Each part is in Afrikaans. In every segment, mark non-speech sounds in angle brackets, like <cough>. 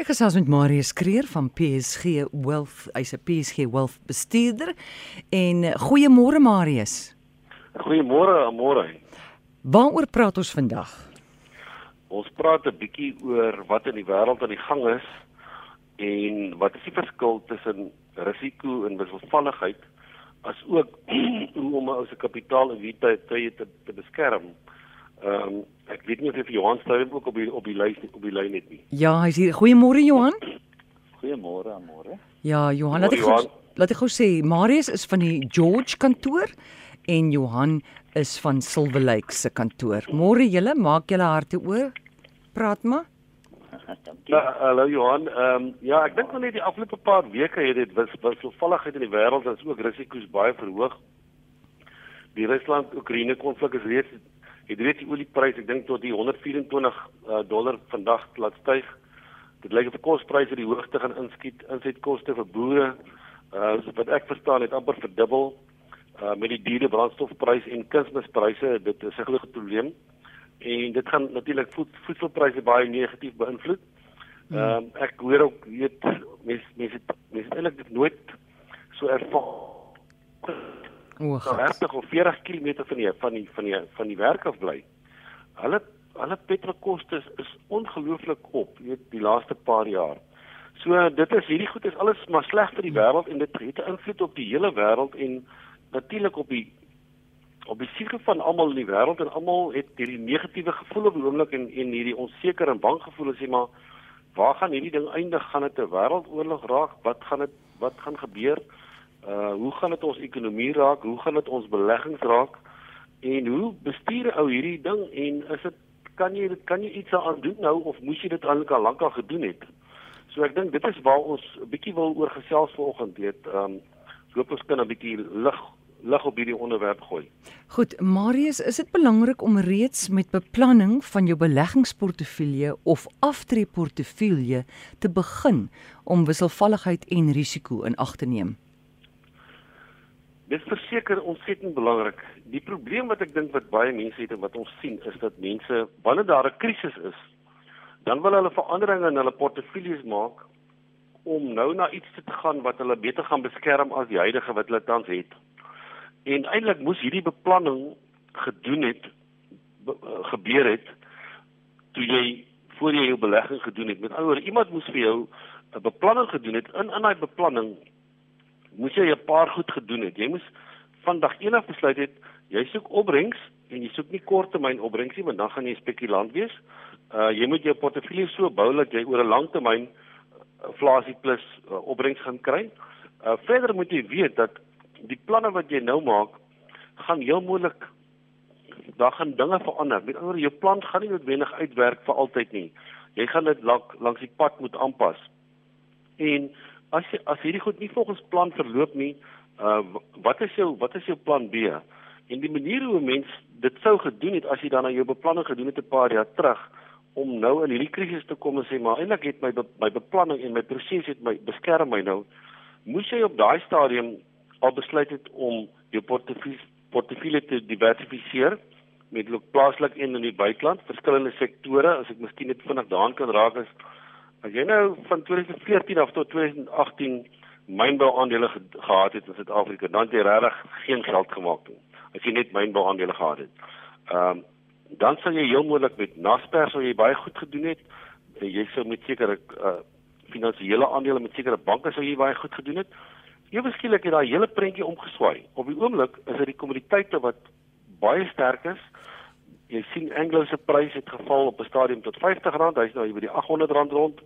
Ek gesels met Marius Kreer van PSG Wealth, hy's 'n PSG Wealth bestuurder. En eh, goeiemôre Marius. Goeiemôre, môre. Waaroor praat ons vandag? Ons praat 'n bietjie oor wat in die wêreld aan die gang is en wat is die verskil tussen risiko en wisselvalligheid as ook <clears throat> hoe om ons kapitaal en wie te te, te beskerm. Ehm um, ek weet nie of jy Johan Steyn ook op die op die lys op die lyn het nie. Ja, hy's hier. Goeiemôre Johan. Goeiemôre, môre. Ja, Johan, laat ek gou laat ek gou sê Marius is van die George kantoor en Johan is van Silver Lake se kantoor. Môre julle, maak julle harte oor. Praat maar. <laughs> Ja, hallo Johan. Ehm um, ja, ek dink net die afgelope paar weke het dit wis wisselvalligheid in die wêreld en ook risiko's baie verhoog. Die Rusland-Oekraïne konflik is reeds het reeds die oliepryse ek dink tot die 124 uh, dollar vandag laat styg. Dit lyk of die kospryse die hoogte gaan inskiet, insetkoste vir boere uh wat ek verstaan het amper verdubbel uh met die diere brandstofpryse en kunsmispryse, dit is 'n groot probleem. En dit gaan natuurlik voed, voedselpryse baie negatief beïnvloed. Hmm. Ehm um, ek hoor ook weet mense mense mense eintlik nooit so ervaar O, so 30 of 40 km van die van die van die van die werk af bly. Hulle hulle petrolkoste is, is ongelooflik op, weet die laaste paar jaar. So dit is hierdie goed is alles maar sleg vir die wêreld en dit het 'n invloed op die hele wêreld en natuurlik op die op die siege van almal in die wêreld en almal het hierdie negatiewe gevoel op die oomblik en en hierdie onseker en bang gevoel as jy maar waar gaan hierdie ding eindig? Gaan dit 'n wêreldoorlog raak? Wat gaan dit wat gaan gebeur? Uh hoe gaan dit ons ekonomie raak? Hoe gaan dit ons beleggings raak? En hoe bestuur ou hierdie ding en is dit kan jy kan jy iets aan doen nou of moes jy dit eintlik al lank al gedoen het? So ek dink dit is waar ons 'n bietjie wil oor gesels vanoggend weet. Um hoop ons kan 'n bietjie lig lig op hierdie onderwerp gooi. Goed, Marius, is dit belangrik om reeds met beplanning van jou beleggingsportefeulje of aftreeportefeulje te begin om wisselvalligheid en risiko in ag te neem? Dit verseker ontsettend belangrik. Die probleem wat ek dink wat baie mense het en wat ons sien is dat mense wanneer daar 'n krisis is, dan wil hulle veranderinge in hulle portefeuilles maak om nou na iets te gaan wat hulle beter gaan beskerm as die huidige wat hulle tans het. En eintlik moes hierdie beplanning gedoen het be, uh, gebeur het toe jy voor jy jou belegging gedoen het. Met ander woorde, iemand moes vir jou 'n beplanning gedoen het. In in daai beplanning moes jy 'n paar goed gedoen het. Jy moes van dag 1 af besluit het jy soek opbrengs en jy soek nie korttermyn opbrengs nie want dan gaan jy spekulant wees. Uh jy moet jou portefeulje so bou dat jy oor 'n lang termyn uh, inflasie plus uh, opbrengs gaan kry. Uh verder moet jy weet dat die planne wat jy nou maak gaan heel moontlik daar gaan dinge verander. Met ander jou plan gaan nie noodwendig uitwerk vir altyd nie. Jy gaan dit lank langs die pad moet aanpas. En as as hierdie goed nie volgens plan verloop nie, uh wat is jou wat is jou plan B? En die manier hoe mens dit sou gedoen het as jy dan aan jou beplanning gedoen het 'n paar jaar terug om nou in hierdie krisis te kom en sê maar eintlik het my be, my beplanning en my proses het my beskerm my nou. Moes jy op daai stadium al besluit het om jou portefeulje portefeulje te diversifiseer met plaaslik en in die buiteland, verskillende sektore, as ek miskien net vinnig daaraan kan raak is As jy nou van 2014 af tot 2018 mynbou aandele ge gehad het in Suid-Afrika, dan het jy regtig geen geld gemaak nie. As jy net mynbou aandele gehad het. Ehm um, dan sal jy heel moontlik met Naspers sou jy baie goed gedoen het. Jy sou met sekere uh, finansiële aandele met sekere banke sou jy baie goed gedoen het. Ewe skielik het daai hele prentjie omgeswaai. Op die oomblik is dit die kommoditeite wat baie sterk is jy sien Anglo se prys het geval op 'n stadium tot R50, hy's nou hier by die R800 rond.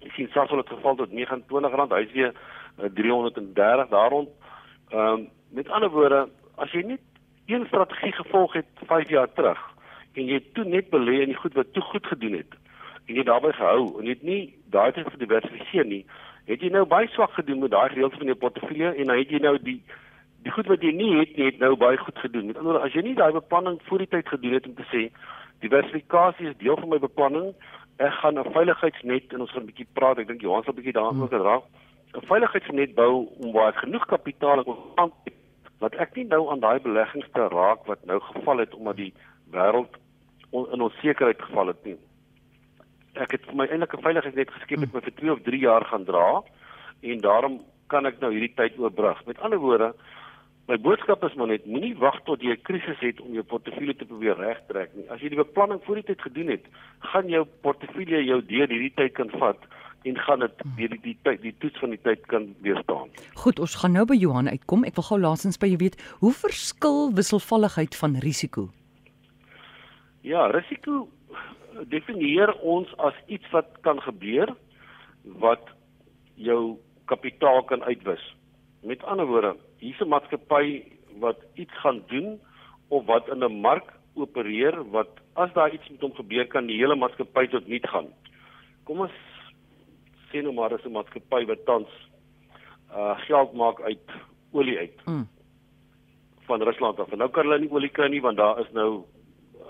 Jy sien Sasol het geval tot R29, hy's weer uh, 330 daar rond. Ehm um, met ander woorde, as jy net een strategie gevolg het 5 jaar terug en jy toe net belê in die goed wat toe goed gedoen het en jy daarbey gehou en jy het nie daai tyd gediversifiseer nie, het jy nou baie swak gedoen met daai gedeelte van jou portefeulje en dan het jy nou die die goed wat jy nie het nie het nou baie goed gedoen. Met ander woorde, as jy nie daai beplanning voor die tyd gedoen het om te sê diversifikasie is deel van my beplanning, ek gaan 'n veiligheidsnet en ons gaan 'n bietjie praat, ek dink Johan sal 'n bietjie daaroor hmm. raak. 'n Veiligheidsnet bou om waar genoeg kapitaal ek ontvang wat ek nie nou aan daai beleggings te raak wat nou geval het omdat die wêreld on, in onsekerheid geval het nie. ek het vir my eintlik 'n veiligheidsnet geskep wat my vir 2 of 3 jaar gaan dra en daarom kan ek nou hierdie tyd oorbrug. Met ander woorde, my boodskap is maar net moenie wag tot jy 'n krisis het om jou portefeulje te probeer regtrek nie. As jy die beplanning voor die tyd gedoen het, gaan jou portefeulje jou deur hierdie tyd kan vat en gaan dit deur die die tyd die toets van die tyd kan weerstaan. Goed, ons gaan nou by Johan uitkom. Ek wil gou laasens by jou weet, hoe verskil wisselvalligheid van risiko? Ja, risiko definieer ons as iets wat kan gebeur wat jou kapitaal kan uitwis. Met ander woorde, hier's 'n maatskappy wat iets gaan doen of wat in 'n mark opereer wat as daar iets met hom gebeur kan die hele maatskappy tot niet gaan. Kom ons sê nou maar dis 'n maatskappy wat tans uh geld maak uit olie uit. Mm. van Rusland af. En nou kan hulle nie olie kry nie want daar is nou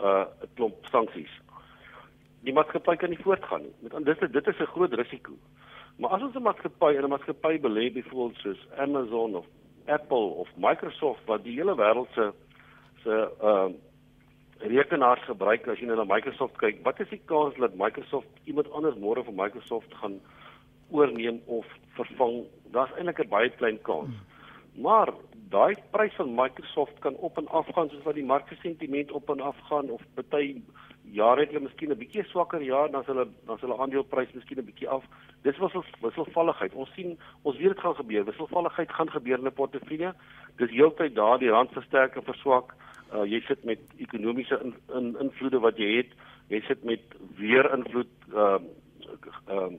uh 'n klomp sanksies die maatskappy kan nie voortgaan nie. Met dit dit is 'n groot risiko. Maar as ons 'n maatskappy in 'n maatskappy belê byvoorbeeld soos Amazon of Apple of Microsoft wat die hele wêreld se se ehm uh, rekenaars gebruik as jy nou na Microsoft kyk, wat is die kans dat Microsoft iemand anders môre vir Microsoft gaan oorneem of vervang? Daar's eintlik 'n baie klein kans. Hmm. Maar daai prys van Microsoft kan op en af gaan soos wat die marksentiment op en af gaan of baie jare het hulle miskien 'n bietjie swakker jaar dan hulle dan hulle aandeleprys miskien 'n bietjie af. Dis was wisselvalligheid. Ons sien ons weet dit gaan gebeur. Wisselvalligheid gaan gebeur in 'n portefeulje. Dis heeltyd daar die rand versterk en verswak. Uh, jy sit met ekonomiese in, in, invloede wat jy het. Jy sit met weer invloed ehm uh, ehm uh,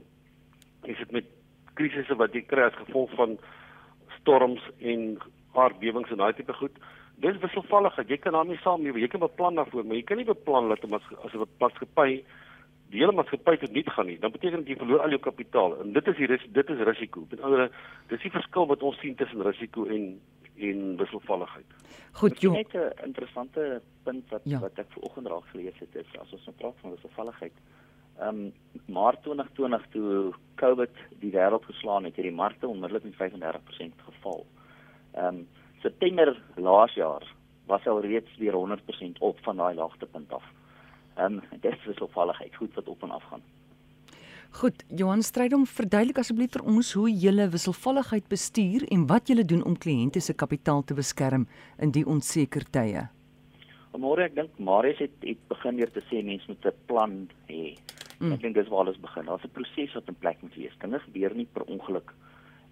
jy sit met krisisse wat jy kry as gevolg van storms en aardbewings en daai tipe goed. Dis wisselvalligheid. Jy kan daarmee saamleef. Jy kan beplan daarvoor, maar jy kan nie beplan dat as 'n maatskappy die hele maatskappy tot niet gaan nie. Dan beteken dit jy verloor al jou kapitaal en dit is die dit is risiko. Met ander dis die verskil wat ons sien tussen risiko en en wisselvalligheid. Goed, jy het 'n interessante punt wat ja. wat ek vanoggend raak gelees het is as ons nou praat van wisselvalligheid. Ehm um, Maart 2020 toe COVID die wêreld geslaan het, het die markte onmiddellik met 35% geval. Ehm um, September laas jaar was al reeds weer 100% op van daai laagtepunt af. Ehm um, dit is opvalligheid goed wat op en af gaan. Goed, Johan Strydom, verduidelik asseblief vir ons hoe jy wisselvalligheid bestuur en wat jy doen om kliënte se kapitaal te beskerm in die onseker tye. Môre ek dink Marius het het begin deur te sê mense moet 'n plan hê. Mm. Ek dink dis waar alles begin. Daar's 'n proses wat in plek moet wees. Dinge gebeur nie per ongeluk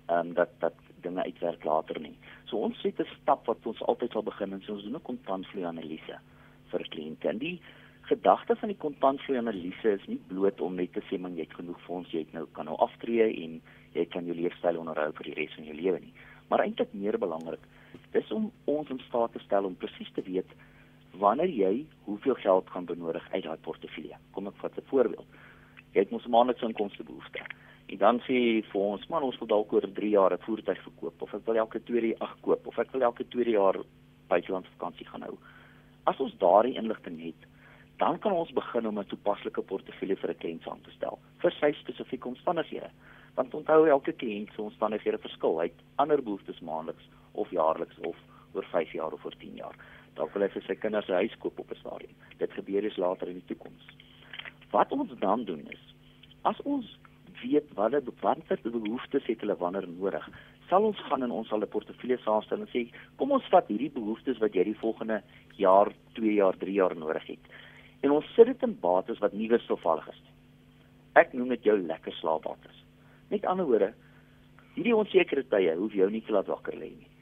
ehm um, dat dat dinge uitwerk later nie. So ons het 'n stap wat ons altyd sal begin en so ons doen 'n kontantvloei analise vir kliënte. En die gedagte van die kontantvloei analise is nie bloot om net te sê man jy het genoeg fonds, jy het nou kan nou aftree en jy kan jou leefstyl onderhou vir die res van jou lewe nie. Maar eintlik meer belangrik, dis om ons in staat te stel om presies te weet wanneer jy hoeveel geld gaan benodig uit daai portefeulje. Kom ek vat 'n voorbeeld. Jy het mos 'n maandelikse inkomstebehoefte. En dan sê jy vir ons, man, ons wil dalk oor 3 jaar 'n voertuig verkoop of ek wil elke tweede jaar koop of ek wil elke tweede jaar buiteland vakansie gaan hou. As ons daardie inligting het, dan kan ons begin om 'n toepaslike portefeulje vir 'n kliënt saam te stel vir sy spesifieke omstandighede. Want onthou elke kliënt se omstandighede verskil. Hy het ander behoeftes maandeliks of jaarliks of oor 5 jaar of oor 10 jaar. Dalk wil hy vir sy kinders 'n huis koop op 'n stadium. Dit gebeur eens later in die toekoms. Wat ons dan doen is as ons weet wat hulle watter behoeftes het hulle wanneer nodig. Sal ons gaan en ons sal 'n portefeulje saamstel en sê, kom ons vat hierdie behoeftes wat jy die volgende jaar, 2 jaar, 3 jaar nodig het. En ons sit dit in bates wat nie wisselvallig is nie. Ek noem dit jou lekker slaapbates. Met ander woorde, hierdie onsekerte tye hoef jou nie te laat wakker lê nie.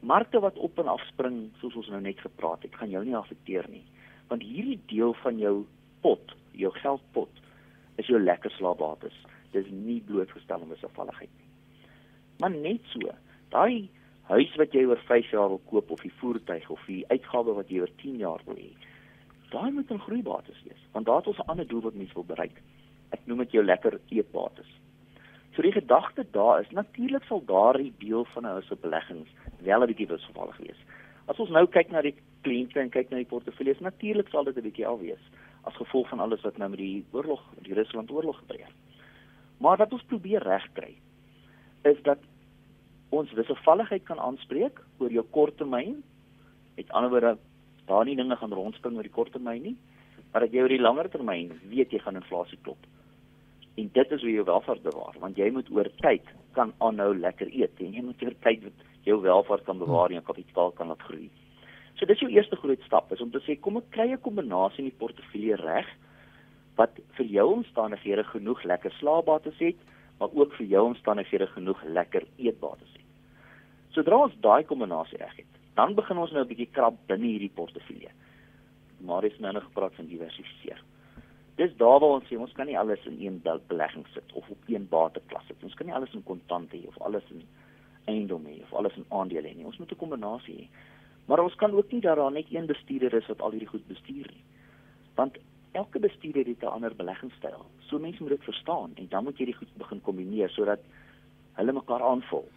Markte wat op en af spring, soos ons nou net gepraat het, gaan jou nie affekteer nie, want hierdie deel van jou pot, jou geldpot, is jou lekker slaapbates dis nie blootgestel aan wisselvalligheid nie. Maar net so, daai huis wat jy oor 5 jaar wil koop of die voertuig of die uitgawe wat jy oor 10 jaar wil hê, daai moet 'n groeibates wees, want daar het ons 'n ander doel wat mens wil bereik. Ek noem dit jou lekker eetbates. So die gedagte daar is natuurlik sal daardie deel van 'n huis se beleggings wel 'n bietjie wisselvallig wees. As ons nou kyk na die kliënte en kyk na die portefeuilles, natuurlik sal dit 'n bietjie al wees as gevolg van alles wat nou met die oorlog, die Rusland oorlog gebeur het. Maar wat ons probeer regkry is dat ons wisselvalligheid kan aanspreek oor jou korttermyn. Met ander woorde, daar nie dinge gaan rondspring oor die korttermyn nie, maar dat jy oor die langer termyn weet jy gaan inflasie klop. En dit is hoe jy jou welvaart bewaar, want jy moet oor tyd kan aanhou lekker eet en jy moet oor tyd jou welvaart kan bewaar en jou kapitaal kan laat groei. So dis jou eerste groot stap is om te sê kom ek kry 'n kombinasie in die portefeulje reg wat vir jou omstandighede genoeg lekker slaapbates het, maar ook vir jou omstandighede genoeg lekker eetbates het. Sodra ons daai kombinasie reg het, dan begin ons nou 'n bietjie krap binne hierdie portefeulje. Marius nou nog gepraat van diversifiseer. Dis daar waar ons sê ons kan nie alles in een belegging sit of op een bateklas sit. Ons kan nie alles in kontant hê of alles in eiendom hê of alles in aandele hê nie. Ons moet 'n kombinasie hê. Maar ons kan ook nie daaraan net een bestuurder is wat al hierdie goed bestuur nie. Want elke bestuurder het 'n ander beleggingsstyl. So mense moet dit verstaan en dan moet jy dit goed begin kombineer sodat hulle mekaar aanvul.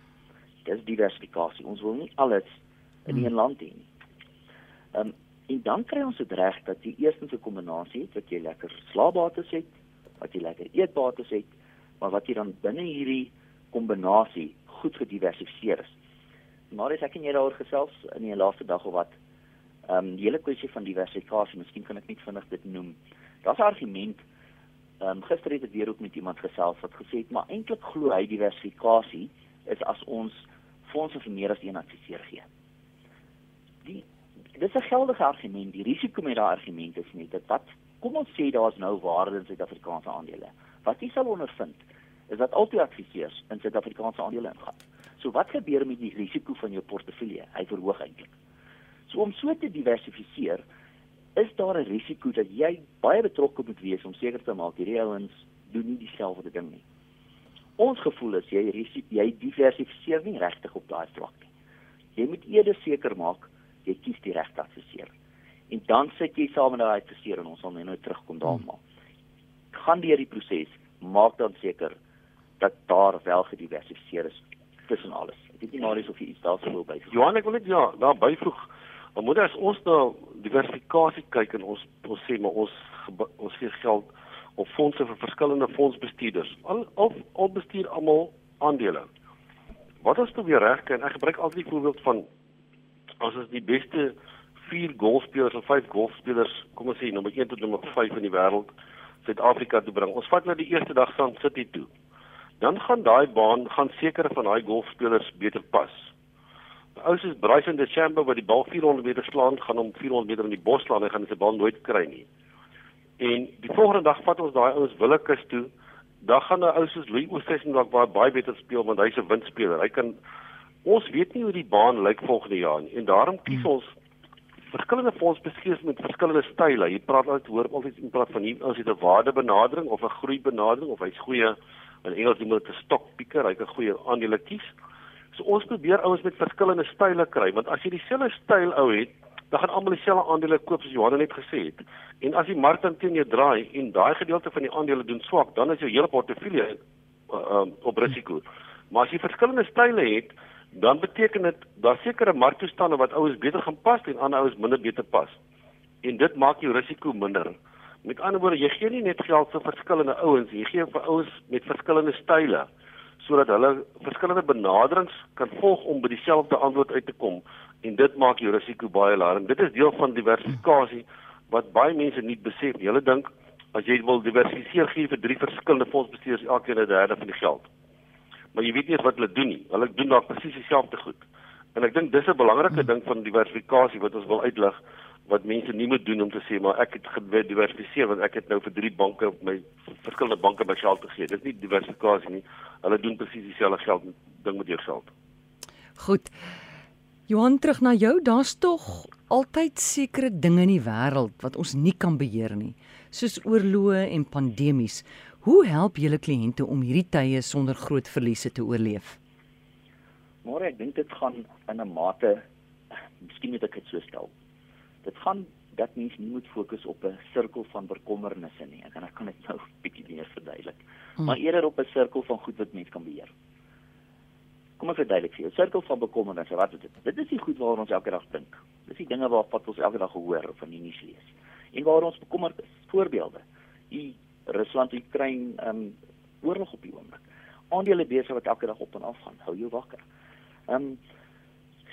Dis diversifikasie. Ons wil nie alles in hmm. een land hê nie. Ehm um, en dan kry ons dit reg dat jy eerstens 'n kombinasie het wat jy lekker slaapbates het, wat jy lekker eetbates het, maar wat jy dan binne hierdie kombinasie goed gediversifiseer is. Maar as ek en jy daaroor gesels in die laaste dag of wat, ehm um, die hele kwessie van diversifikasie, miskien kan ek net vinnig dit noem. Daar's 'n argument ehm um, gister het ek weer ook met iemand gesels wat gesê het maar eintlik glo hy diversifikasie is as ons fondse vir meer as een adviseur gee. Die dis 'n geldige argument. Die risiko met daai argument is net dat wat kom ons sê daar's nou waarde in Suid-Afrikaanse aandele. Wat jy sal ondervind is dat al die adviseurs in Suid-Afrikaanse aandele ingaan. So wat gebeur met die risiko van jou portefeulje? Hy verhoog eintlik. So om so te diversifiseer, is daar 'n risiko dat jy baie betrokke moet wees om seker te maak hierdie ouens doen nie dieselfde ding nie. Ons gevoel is jy risiko jy diversifiseer nie regtig op daai vlak nie. Jy moet eerder seker maak jy kies die regte adviseur. En dan sit jy saam met daai adviseur en ons sal nou terugkom daarna. Gaan deur die proses, maak dan seker dat daar wel gediversifiseer is tussen alles. Ek weet nie maar of jy iets daarso wil byvoeg. Johan, ek wil net ja, daar byvoeg. Maar moet as ons nou diversifikasie kyk en ons ons sê maar ons ons gee geld op fondse vir verskillende fondsbestuurders. Al al, al bestuur almal aandele. Wat as toe weer reg kan ek gebruik altyd die voorbeeld van as ons die beste 4 golfspelers of 5 golfspelers, kom ons sê nommer 1 tot nommer 5 in die wêreld Suid-Afrika toe bring. Ons vat nou die eerste dag saam City toe dan gaan daai baan gaan sekere van daai golfspelers beter pas. Ou soos Bryson DeChambeau wat die bal 400 meter slaan, gaan hom 400 meter in die bos slaan en gaan sy bal nooit kry nie. En die volgende dag vat ons daai ouens Willekes toe. Dan gaan 'n ou soos Louis Oosthuizen dalk baie baie beter speel want hy's 'n windspeler. Hy kan ons weet nie hoe die baan lyk volgende jaar nie en daarom kies ons verskillende fondsbestuurders met verskillende style. Jy praat altyd hoor altyd in plaas van hier as jy 'n waardebenadering of 'n groeibenadering of hy's goeie in Engels noem dit 'n stock picker, hy kan goeie aandele kies. So ons probeer ouens met verskillende style kry, want as jy dieselfde styl ou het, dan gaan almal dieselfde aandele koop soos Johan net gesê het. En as die mark dan teen jou draai en daai gedeelte van die aandele doen swak, dan is jou hele portefeulje uh, uh, op risiko. Maar as jy verskillende style het, dan beteken dit daar sekere marktoestande wat ouens beter gaan pas en ander ouens minder beter pas. En dit maak jou risiko minder. Met ander woorde, jy gee nie net geld vir verskillende ouens, jy gee vir ouens met verskillende style sodat hulle verskillende benaderings kan volg om by dieselfde antwoord uit te kom en dit maak jou risiko baie laer. Dit is deel van diversifikasie wat baie mense nie besef nie. Hulle dink as jy wil diversifiseer gee vir drie verskillende fondsbestuurders elkeen 'n derde van die geld. Maar jy weet nie wat hulle doen nie. Hulle doen dalk presies dieselfde goed. En ek dink dis 'n belangrike ding van diversifikasie wat ons wil uitlig wat mense nie moet doen om te sê maar ek het gediversifiseer want ek het nou vir drie banke my verskillende banke my geld gegee. Dit is nie diversifikasie nie. Hulle doen presies dieselfde geld ding met jou geld. Goed. Johan terug na jou. Daar's tog altyd sekere dinge in die wêreld wat ons nie kan beheer nie, soos oorloë en pandemies. Hoe help julle kliënte om hierdie tye sonder groot verliese te oorleef? Maar ek dink dit gaan in 'n mate miskien moet ek dit so stel dit gaan dat mens nie moet fokus op 'n sirkel van bekommernisse nie. Ek kan ek kan dit nou 'n <laughs> bietjie meer verduidelik. Hmm. Maar eerder op 'n sirkel van goed wat mens kan beheer. Kom ek verduidelik vir jou. 'n Sirkel van bekommernisse, wat is dit? Dit is die goed waaroor ons elke dag dink. Dis die dinge waarvan ons elke dag hoor of in die nuus lees. En waaroor ons bekommerd is. Voorbeelde. Die Rusland Oekraïne ehm um, oorlog op die oomblik. Aandele besig wat elke dag op en af gaan. Hou jou wakker. Ehm um,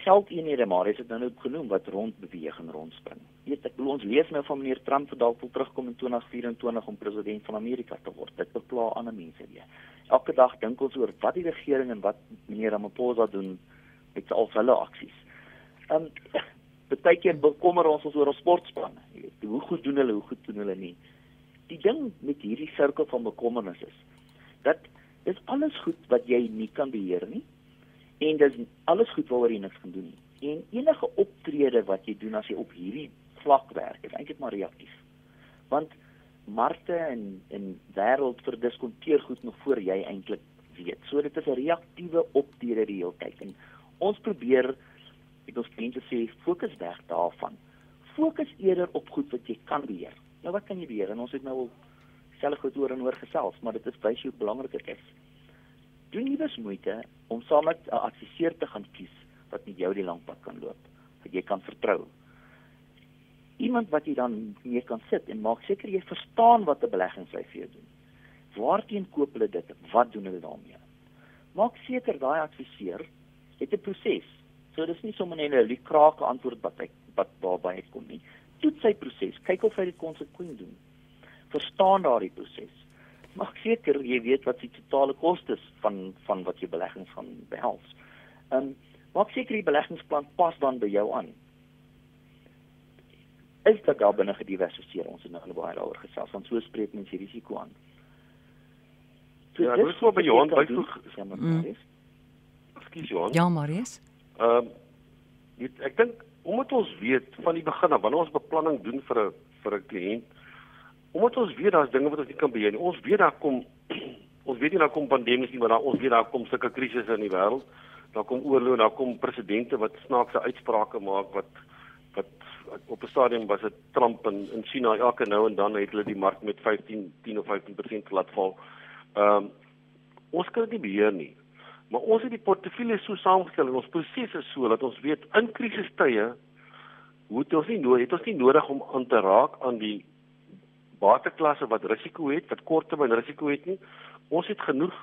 geldeenhede maar is dit nou net genoem wat rond beweeg en rondspring. Weet ek ons lees nou van meneer Trump wat dalk wil terugkom in 2024 om president van Amerika te word. Dit bepla ander mense weer. Elke dag dink ons oor wat die regering en wat meneer Ramaphosa doen met al hulle aksies. Ehm um, baie keer bekommer ons ons oor ons sportspanne. Weet, hoe goed doen hulle, hoe goed doen hulle nie. Die ding met hierdie sirkel van bekommernis is dat dis alles goed wat jy nie kan beheer nie en dis alles goed waaroor jy niks kan doen nie. En enige optrede wat jy doen as jy op hierdie vlak werk, is eintlik maar reaktief. Want markte en en wêreld verdiskonteer goed nog voor jy eintlik weet. So dit is 'n reaktiewe optrede die hele tyd. En ons probeer ek ons kliënte sê fokus weg daarvan. Fokus eerder op goed wat jy kan beheer. Nou wat kan jy beheer? En ons het nou al self goed oor en oor gesels, maar dit is baie belangrik ek is doen nie dus moeite om saam met 'n adviseur te gaan kies wat met jou die lang pad kan loop, wat jy kan vertrou. Iemand wat jy dan mee kan sit en maak seker jy verstaan wat 'n beleggingsy vir jou doen. Waarteen koop hulle dit? Wat doen hulle daarmee? Maak seker daai adviseur het 'n proses. So dis nie sommer net 'n lukrake antwoord wat hy wat waarby hy kom nie. Toets sy proses, kyk of hy dit konsekwent doen. Verstaan daardie proses maak seker jy weet wat die totale kostes van van wat jy beleggings gaan behels. Ehm um, maak seker die beleggingsplan pas dan by jou aan. Is dit daar binne gediversifiseer ons het nou baie daaroor gesels want so spreek mens die risiko aan. So, ja, dis wat by Johan byvoeg. Ekskuus Johan. Ja, Marius. Ehm um, ek dink omdat ons weet van die begin af wanneer ons beplanning doen vir 'n vir 'n kliënt omdat ons weet daar's dinge wat ons nie kan beheer nie. Ons weet daar kom <clears throat> ons weet nie daar kom pandemies nie, maar daar, ons weet daar kom sulke krisisse in die wêreld. Daar kom oorlog, daar kom presidente wat snaakse uitsprake maak wat wat op 'n stadium was dit Trump in in China elke nou en dan het hulle die mark met 15 10 of 15% laat val. Ehm um, ons kan dit nie beheer nie. Maar ons het die portefeulje so saamgestel en ons proses is so dat ons weet in krisistye hoe dit ons nie nodig het ons nie nodig om aan te raak aan die bateklasse wat risiko het, wat korttermyn risiko het nie. Ons het genoeg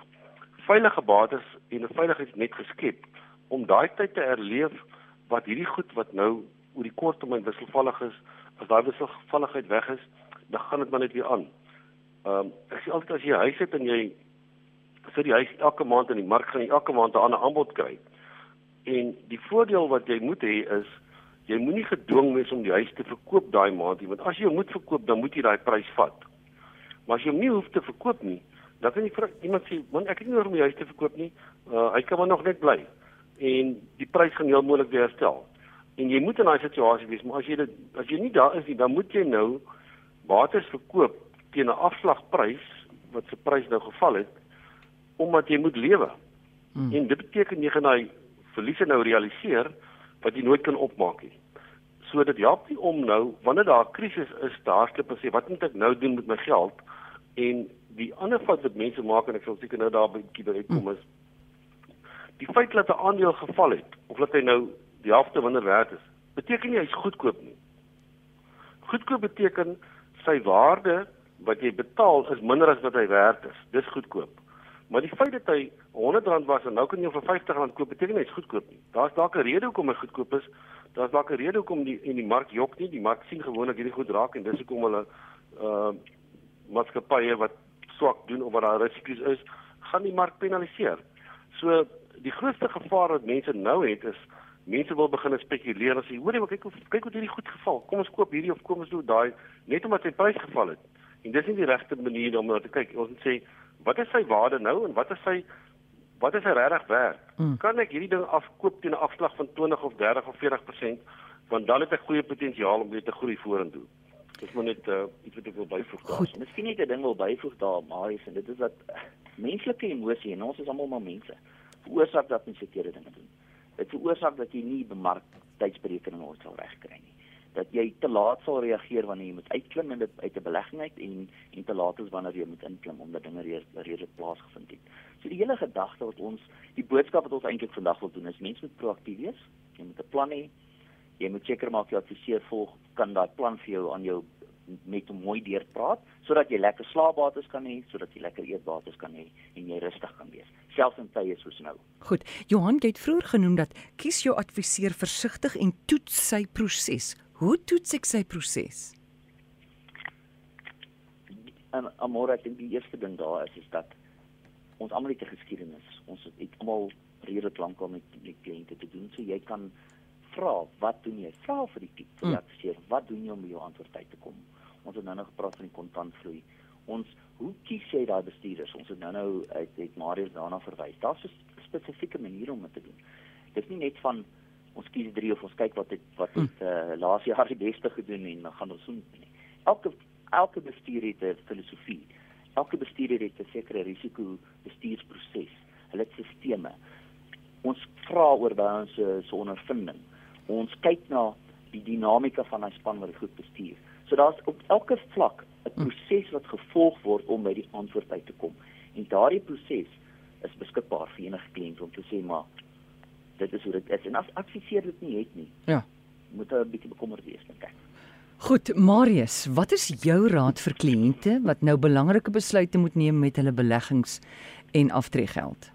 veilige bates en 'n veiligheidsnet geskep om daai tyd te herleef wat hierdie goed wat nou oor die korttermyn wisselvallig is, as daai wisselvalligheid weg is, dan gaan dit maar net weer aan. Ehm um, ek sê altyd as jy huis het en jy sit die huis elke maand in die mark gaan jy elke maand 'n ander aanbod kry. En die voordeel wat jy moet hê is jy moenie gedwing wees om die huis te verkoop daai maand nie, want as jy moet verkoop, dan moet jy daai prys vat. Maar as jy hom nie hoef te verkoop nie, dan kan jy vir iemand sê, "Man, ek het nie nodig om die huis te verkoop nie. Uh, hy kan maar nog net bly." En die prys gaan heel moontlik weer herstel. En jy moet in daai situasie wees, maar as jy dit as jy nie daar is nie, dan moet jy nou bates verkoop teen 'n afslagprys wat se prys nou geval het omdat jy moet lewe. Hmm. En dit beteken jy gaan daai verliese nou realiseer wat jy nooit kan opmaak nie. So dit help nie om nou wanneer daar 'n krisis is, daar skep en sê wat moet ek nou doen met my geld? En die ander fout wat mense maak en ek sal seker nou daar 'n bietjie by kom is die feit dat 'n aandeel geval het of dat hy nou die helfte minder werd is, beteken nie hy's goedkoop nie. Goedkoop beteken sy waarde wat jy betaal is minder as wat hy werd is. Dis goedkoop. Maar die feit dat hy R100 was en nou kan jy vir R50 koop, beteken hy's goedkoop nie. Daar's dalk 'n rede hoekom hy goedkoop is. Daar's dalk 'n rede hoekom die en die mark jok nie. Die mark sien gewoonlik hierdie goed raak en dis hoekom hulle uh maatskappye wat swak doen of wat daar risiko's is, gaan die mark penaliseer. So die grootste gevaar wat mense nou het is mense wil begin spekuleer en sê hoorie maar kyk hoe kyk hoe hierdie goed geval. Kom ons koop hierdie of kom ons doen daai net omdat sy prys geval het. En dis nie die regte manier om na te kyk. Ons moet sê wat is sy waarde nou en wat is sy wat is hy regtig werd? Mm. Kan ek hierdie ding afkoop teen 'n afslag van 20 of 30 of 40% want dan het ek goeie potensiaal om dit te groei vorentoe. Dis maar net uh, iets wat ek wil byvoeg daar. Goed, miskien net 'n ding wil byvoeg daar, Marius, en dit is dat menslike emosie en ons is almal maar mense. Veroorsaak dat mense sekere dinge doen. Dit veroorsaak dat jy nie bemarktydsberekening ooit sal regkry nie dat jy te laat sal reageer wanneer jy moet uitklim en dit uit 'n belegging uit en en te laat is wanneer jy moet inklim omdat dinge reeds plaasgevind het. So die hele gedagte wat ons die boodskap wat ons eintlik vandag wil doen is mense moet proaktief wees. Jy moet 'n plan hê. Jy moet seker maak jy adviseer volg kan daai plan vir jou aan jou met mooi deurpraat sodat jy lekker slaapbates kan hê, sodat jy lekker eetbates kan hê en jy rustig kan wees, selfs in tye soos nou. Goed. Johan het vroeër genoem dat kies jou adviseur versigtig en toets sy proses. Hoe toets ek sy proses? En amore ek dink die eerste ding daar is is dat ons almal het 'n geskiedenis. Ons het almal redelik lank al met die kliënte te doen. So jy kan vra, wat doen jy? Vra vir die tip, vir die adviseur, wat doen jy om by jou antwoord uit te kom? Ons het nou nog gepraat van die kontantvloei. Ons hoe kies jy daai bestuurders? Ons het nou nou uit het Marius daarna verwys. Daar's 'n spesifieke manier om dit te doen. Dis nie net van ons kies 3 of ons kyk wat het wat het uh, laas jaar die beste gedoen en dan gaan ons so nie. Elke elke bestuur het 'n filosofie. Elke bestuurder het 'n sekere risiko bestuursproses. Hulle het sisteme. Ons vra oor by ons se ondervinding. Ons kyk na die dinamika van 'n span wat goed bestuur. So daar's op elke vlak 'n proses wat gevolg word om by die antwoord uit te kom. En daardie proses is beskikbaar vir enige kliënt om te sê maar dit is hoe dit is. En as adviseer dit nie het nie. Ja. Moet 'n bietjie bekommerd wees, dink ek. Goed, Marius, wat is jou raad vir kliënte wat nou belangrike besluite moet neem met hulle beleggings en aftreegeld?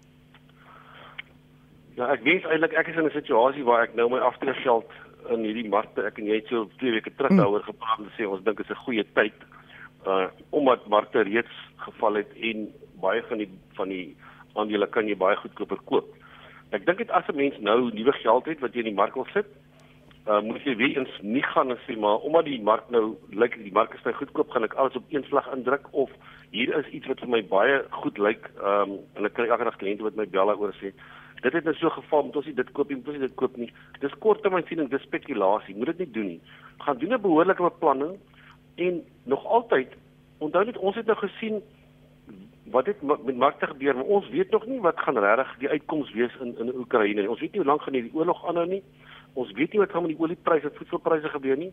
Ja, ek weet eintlik ek is in 'n situasie waar ek nou my aftreegeld in hierdie markte ek en jy het so 2 weke terug daaroor gepraat en sê ons dink dit is 'n goeie tyd uh omdat markte reeds geval het en baie van die van die aandele kan jy baie goedkoper koop. Ek dink dit as 'n mens nou nuwe geld het wat jy in die mark wil sit, uh moet jy weer eens nie gaan en sê maar omdat die mark nou lyk die mark is nou goedkoop gaan ek alles op een slag indruk of hier is iets wat vir my baie goed lyk um en ek kry elke dag kliënte wat my bel daaroor sê dit het nou so geval moet ons nie dit koop nie moet ons nie dit koop nie. Dis korttermynsiening dis spekulasie moet dit nie doen nie. Gaan doen 'n behoorlike beplanning en nog altyd onthou net ons het nou gesien wat het met markte gebeur maar ons weet nog nie wat gaan regtig die uitkoms wees in in Oekraïne ons weet nie hoe lank gaan hierdie oorlog aanhou nie. Ons weet nie wat gaan met die oliepryse en voedselpryse gebeur nie.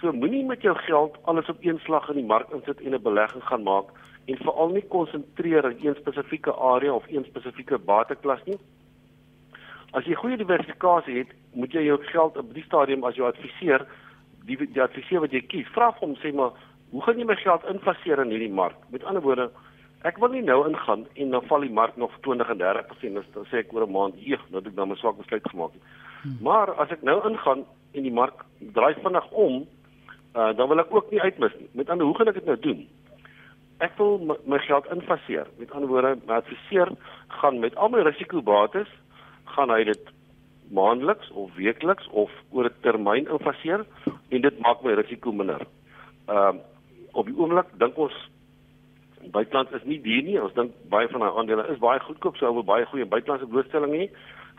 So moenie met jou geld alles op een slag in die mark insit en 'n belegging gaan maak en veral nie konsentreer in een spesifieke area of een spesifieke bateklas nie. As jy goeie diversifikasie het, moet jy jou geld op die stadium as jou adviseur, die die adviseur wat jy kies, vra hom sê maar, hoe gaan jy my geld investeer in hierdie mark? Met ander woorde, ek wil nie nou ingaan en dan val die mark nog 20 en 30%, dan sê ek oor 'n maand, "Eeg, nou het ek dan 'n swak besluit gemaak." Hmm. Maar as ek nou ingaan en die mark draai vinnig om, uh, dan wil ek ook nie uitmis nie. Met ander, hoe gaan ek dit nou doen? Ek wil my, my geld investeer. Met ander woorde, my adviseur gaan met al my risikobates gaan hy dit maandeliks of weekliks of oor 'n termyn investeer en dit maak my risiko minder. Ehm uh, op die oomblik dink ons buiteland is nie duur nie. Ons dink baie van daai aandele is baie goedkoop, sou hulle baie goeie buitelandse blootstelling hê,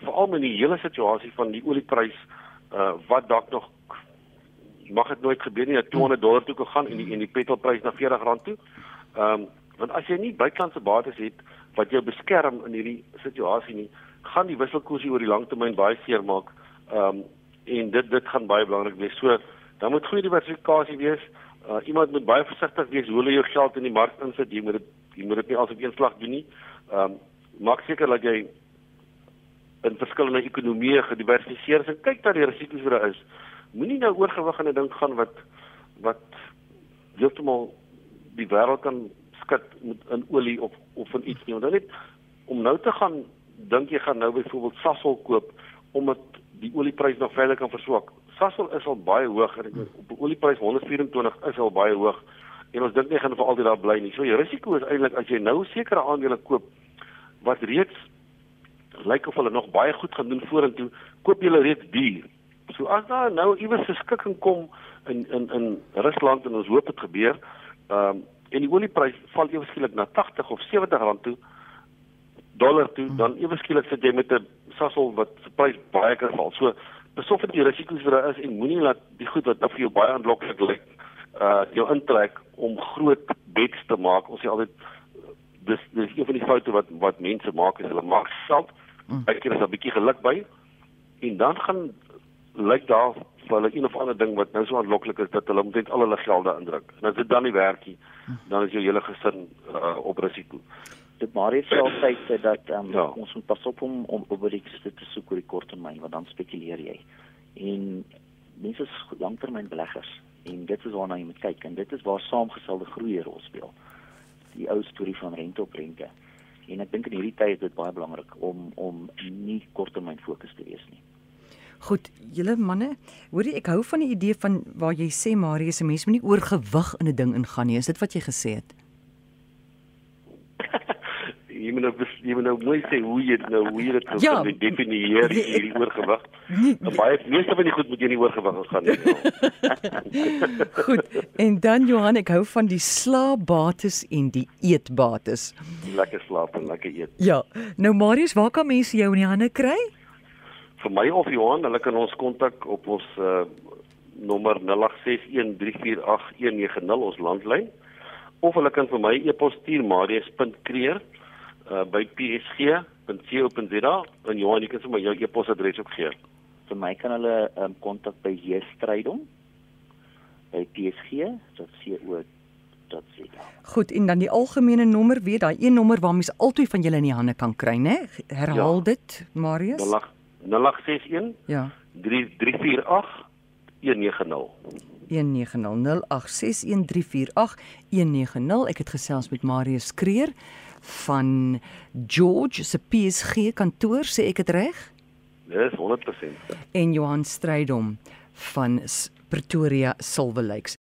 veral met die hele situasie van die olieprys uh wat dalk nog mag dit nooit gebeur nie dat 200 dollar toe kan gaan en die en die petrolprys na 40 rand toe. Ehm um, want as jy nie buitelandse bates het wat jou beskerm in hierdie situasie nie, gaan die wisselkoersie oor die lang termyn baie seer maak. Ehm um, en dit dit gaan baie belangrik wees. So dan moet goeie diversifikasie wees. Uh, iemand moet baie versigtig wees hoe hulle jou geld in die mark insit. Jy moet dit jy moet dit nie alsof een slag doen nie. Ehm um, maak seker dat jy in verskillende ekonomieë gediversifiseer is en kyk dat die risiko's wat daar is. Moenie nou oorgewig aan 'n ding gaan wat wat heeltemal die wêreld kan skud met in olie of of in iets nie. Want net om nou te gaan dink jy gaan nou byvoorbeeld Sasol koop omdat die olieprys nog verder kan verswak. Sasol is al baie hoog en op die olieprys 124 is al baie hoog en ons dink nie gaan vir altyd daar bly nie. So die risiko is eintlik as jy nou sekere aandele koop wat reeds lyk of hulle nog baie goed gaan doen vorentoe, koop jy hulle reeds duur. So as daar nou iewers 'n skikking kom in in in Rusland en ons hoop dit gebeur, ehm um, en die olieprys val ewe skielik na 80 of 70 rand toe, dollar toe, dan ewe skielik sit jy met 'n Sasol wat se prys baie kan val. So besof dit die risiko's wat daar is en moenie laat die goed wat vir jou baie aanloklik lyk, uh jou intrek om groot bets te maak. Ons sê altyd dis dis een van die foute wat wat mense maak is hulle maak geld. Hmm. Ek kry 'n bietjie geluk by en dan gaan lyk daar vir hulle een of ander ding wat nou so aanloklik is dat hulle omtrent al hulle geld daar indruk. En as dit dan nie werk nie, hmm. dan is jou hele gesin uh, op risiko dit maar het self sê dat um, ja. ons moet pas op om om oor die te soek oor die korttermyn want dan spekuleer jy. En mense is langtermyn beleggers en dit is waarna jy moet kyk en dit is waar saamgestelde groei 'n rol speel. Die ou storie van rente op rente. En ek dink in hierdie tyd is dit baie belangrik om om nie korttermyn fokus te wees nie. Goed, julle manne, hoorie ek hou van die idee van waar jy sê Marius, 'n mens moet nie oorgewig in 'n ding ingaan nie. Is dit wat jy gesê het? <laughs> jy moet nou jy moet nou mooi sê hoe jy nou hoe jy dit kan ja, definieer nee, hierdie oorgewig. Nee, nee. Baie meeste van die goed moet jy nie oorgewig gaan nie. <laughs> Goed. En dan Johan, ek hou van die slaapbates en die eetbates. Lekker slaap en lekker eet. Ja. Nou Marius, waar kan mense jou in die hande kry? Vir my of Johan, hulle kan ons kontak op ons uh, nommer 0861348190 ons landlyn of hulle kan vir my e-pos stuur marius.kreer uh, by psg.co.za en Johan, jy kan sommer jou e-posadres ook gee. Vir my kan hulle um, kontak by Jestrydom by psg.co.za. Goed, en dan die algemene nommer, weet daai een nommer waar mens altyd van julle in die hande kan kry, né? Herhaal ja. dit, Marius. 0861 Ja. 3348 190. 1900861348190. Ek het gesels met Marius Kreer van George se PSG kantoor, sê ek dit reg? Dis 100%. En Johan Strydom van Pretoria Silver Lakes.